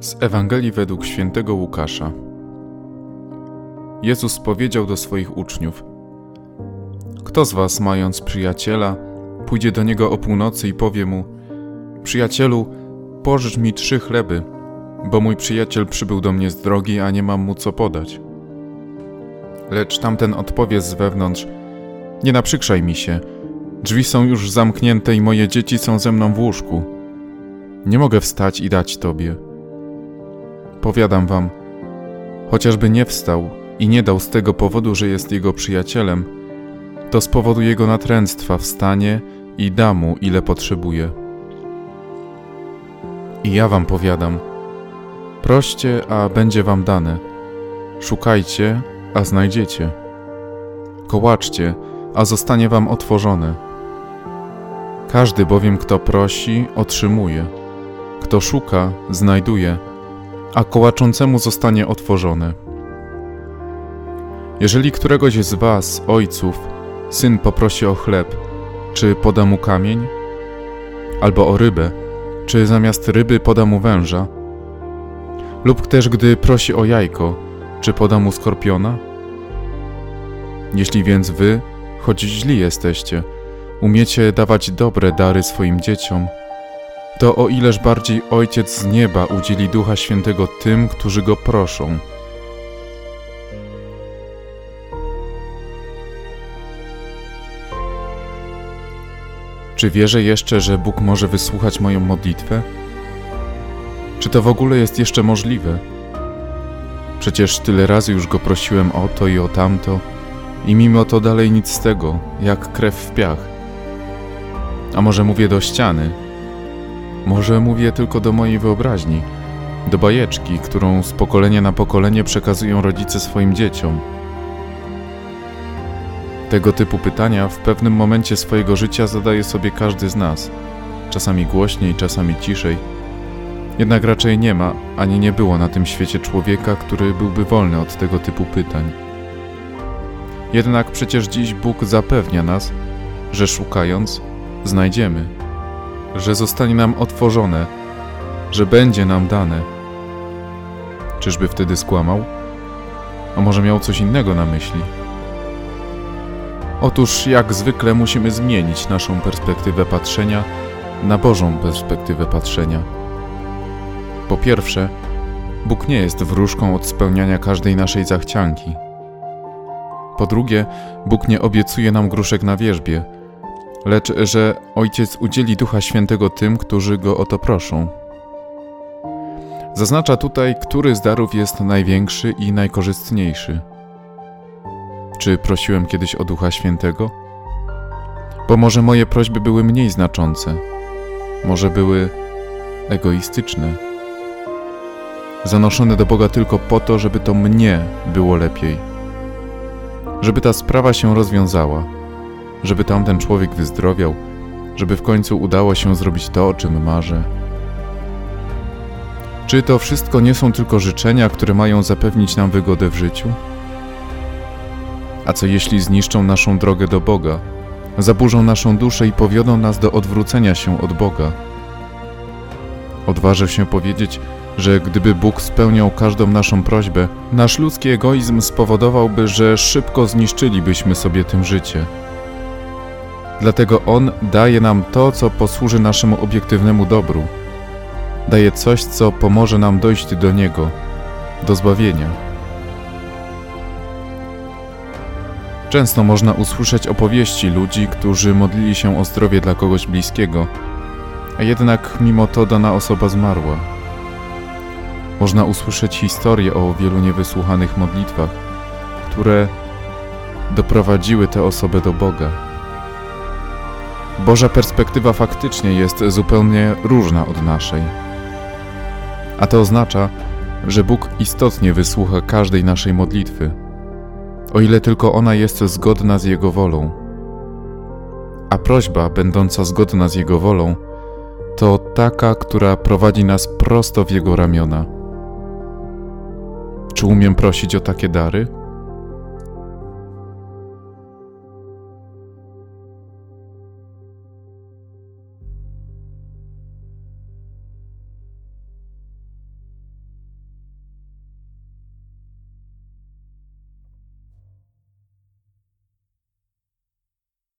Z Ewangelii według świętego Łukasza. Jezus powiedział do swoich uczniów: Kto z was, mając przyjaciela, pójdzie do niego o północy i powie mu: Przyjacielu, pożycz mi trzy chleby, bo mój przyjaciel przybył do mnie z drogi, a nie mam mu co podać. Lecz tamten odpowie z wewnątrz: Nie naprzykrzaj mi się, drzwi są już zamknięte i moje dzieci są ze mną w łóżku. Nie mogę wstać i dać tobie. Powiadam wam, chociażby nie wstał i nie dał z tego powodu, że jest jego przyjacielem, to z powodu jego natręctwa wstanie i da mu, ile potrzebuje. I ja wam powiadam, proście, a będzie wam dane. Szukajcie, a znajdziecie. Kołaczcie, a zostanie wam otworzone. Każdy bowiem, kto prosi, otrzymuje. Kto szuka, znajduje a kołaczącemu zostanie otworzone. Jeżeli któregoś z was, ojców, syn poprosi o chleb, czy poda mu kamień? Albo o rybę, czy zamiast ryby poda mu węża? Lub też gdy prosi o jajko, czy poda mu skorpiona? Jeśli więc wy, choć źli jesteście, umiecie dawać dobre dary swoim dzieciom, to o ileż bardziej Ojciec z nieba udzieli Ducha Świętego tym, którzy go proszą. Czy wierzę jeszcze, że Bóg może wysłuchać moją modlitwę? Czy to w ogóle jest jeszcze możliwe? Przecież tyle razy już go prosiłem o to i o tamto, i mimo to dalej nic z tego, jak krew w piach. A może mówię do ściany, może mówię tylko do mojej wyobraźni, do bajeczki, którą z pokolenia na pokolenie przekazują rodzice swoim dzieciom. Tego typu pytania w pewnym momencie swojego życia zadaje sobie każdy z nas, czasami głośniej, czasami ciszej. Jednak raczej nie ma, ani nie było na tym świecie człowieka, który byłby wolny od tego typu pytań. Jednak przecież dziś Bóg zapewnia nas, że szukając, znajdziemy że zostanie nam otworzone, że będzie nam dane. Czyżby wtedy skłamał? A może miał coś innego na myśli? Otóż, jak zwykle, musimy zmienić naszą perspektywę patrzenia na Bożą perspektywę patrzenia. Po pierwsze, Bóg nie jest wróżką od spełniania każdej naszej zachcianki. Po drugie, Bóg nie obiecuje nam gruszek na wierzbie, lecz że Ojciec udzieli Ducha Świętego tym, którzy Go o to proszą. Zaznacza tutaj, który z darów jest największy i najkorzystniejszy. Czy prosiłem kiedyś o Ducha Świętego? Bo może moje prośby były mniej znaczące, może były egoistyczne, zanoszone do Boga tylko po to, żeby to mnie było lepiej, żeby ta sprawa się rozwiązała żeby tamten człowiek wyzdrowiał, żeby w końcu udało się zrobić to, o czym marzę. Czy to wszystko nie są tylko życzenia, które mają zapewnić nam wygodę w życiu? A co jeśli zniszczą naszą drogę do Boga, zaburzą naszą duszę i powiodą nas do odwrócenia się od Boga? Odważę się powiedzieć, że gdyby Bóg spełniał każdą naszą prośbę, nasz ludzki egoizm spowodowałby, że szybko zniszczylibyśmy sobie tym życie. Dlatego On daje nam to, co posłuży naszemu obiektywnemu dobru. Daje coś, co pomoże nam dojść do Niego, do zbawienia. Często można usłyszeć opowieści ludzi, którzy modlili się o zdrowie dla kogoś bliskiego, a jednak mimo to dana osoba zmarła. Można usłyszeć historie o wielu niewysłuchanych modlitwach, które doprowadziły tę osobę do Boga. Boża perspektywa faktycznie jest zupełnie różna od naszej. A to oznacza, że Bóg istotnie wysłucha każdej naszej modlitwy, o ile tylko ona jest zgodna z Jego wolą. A prośba, będąca zgodna z Jego wolą, to taka, która prowadzi nas prosto w Jego ramiona. Czy umiem prosić o takie dary?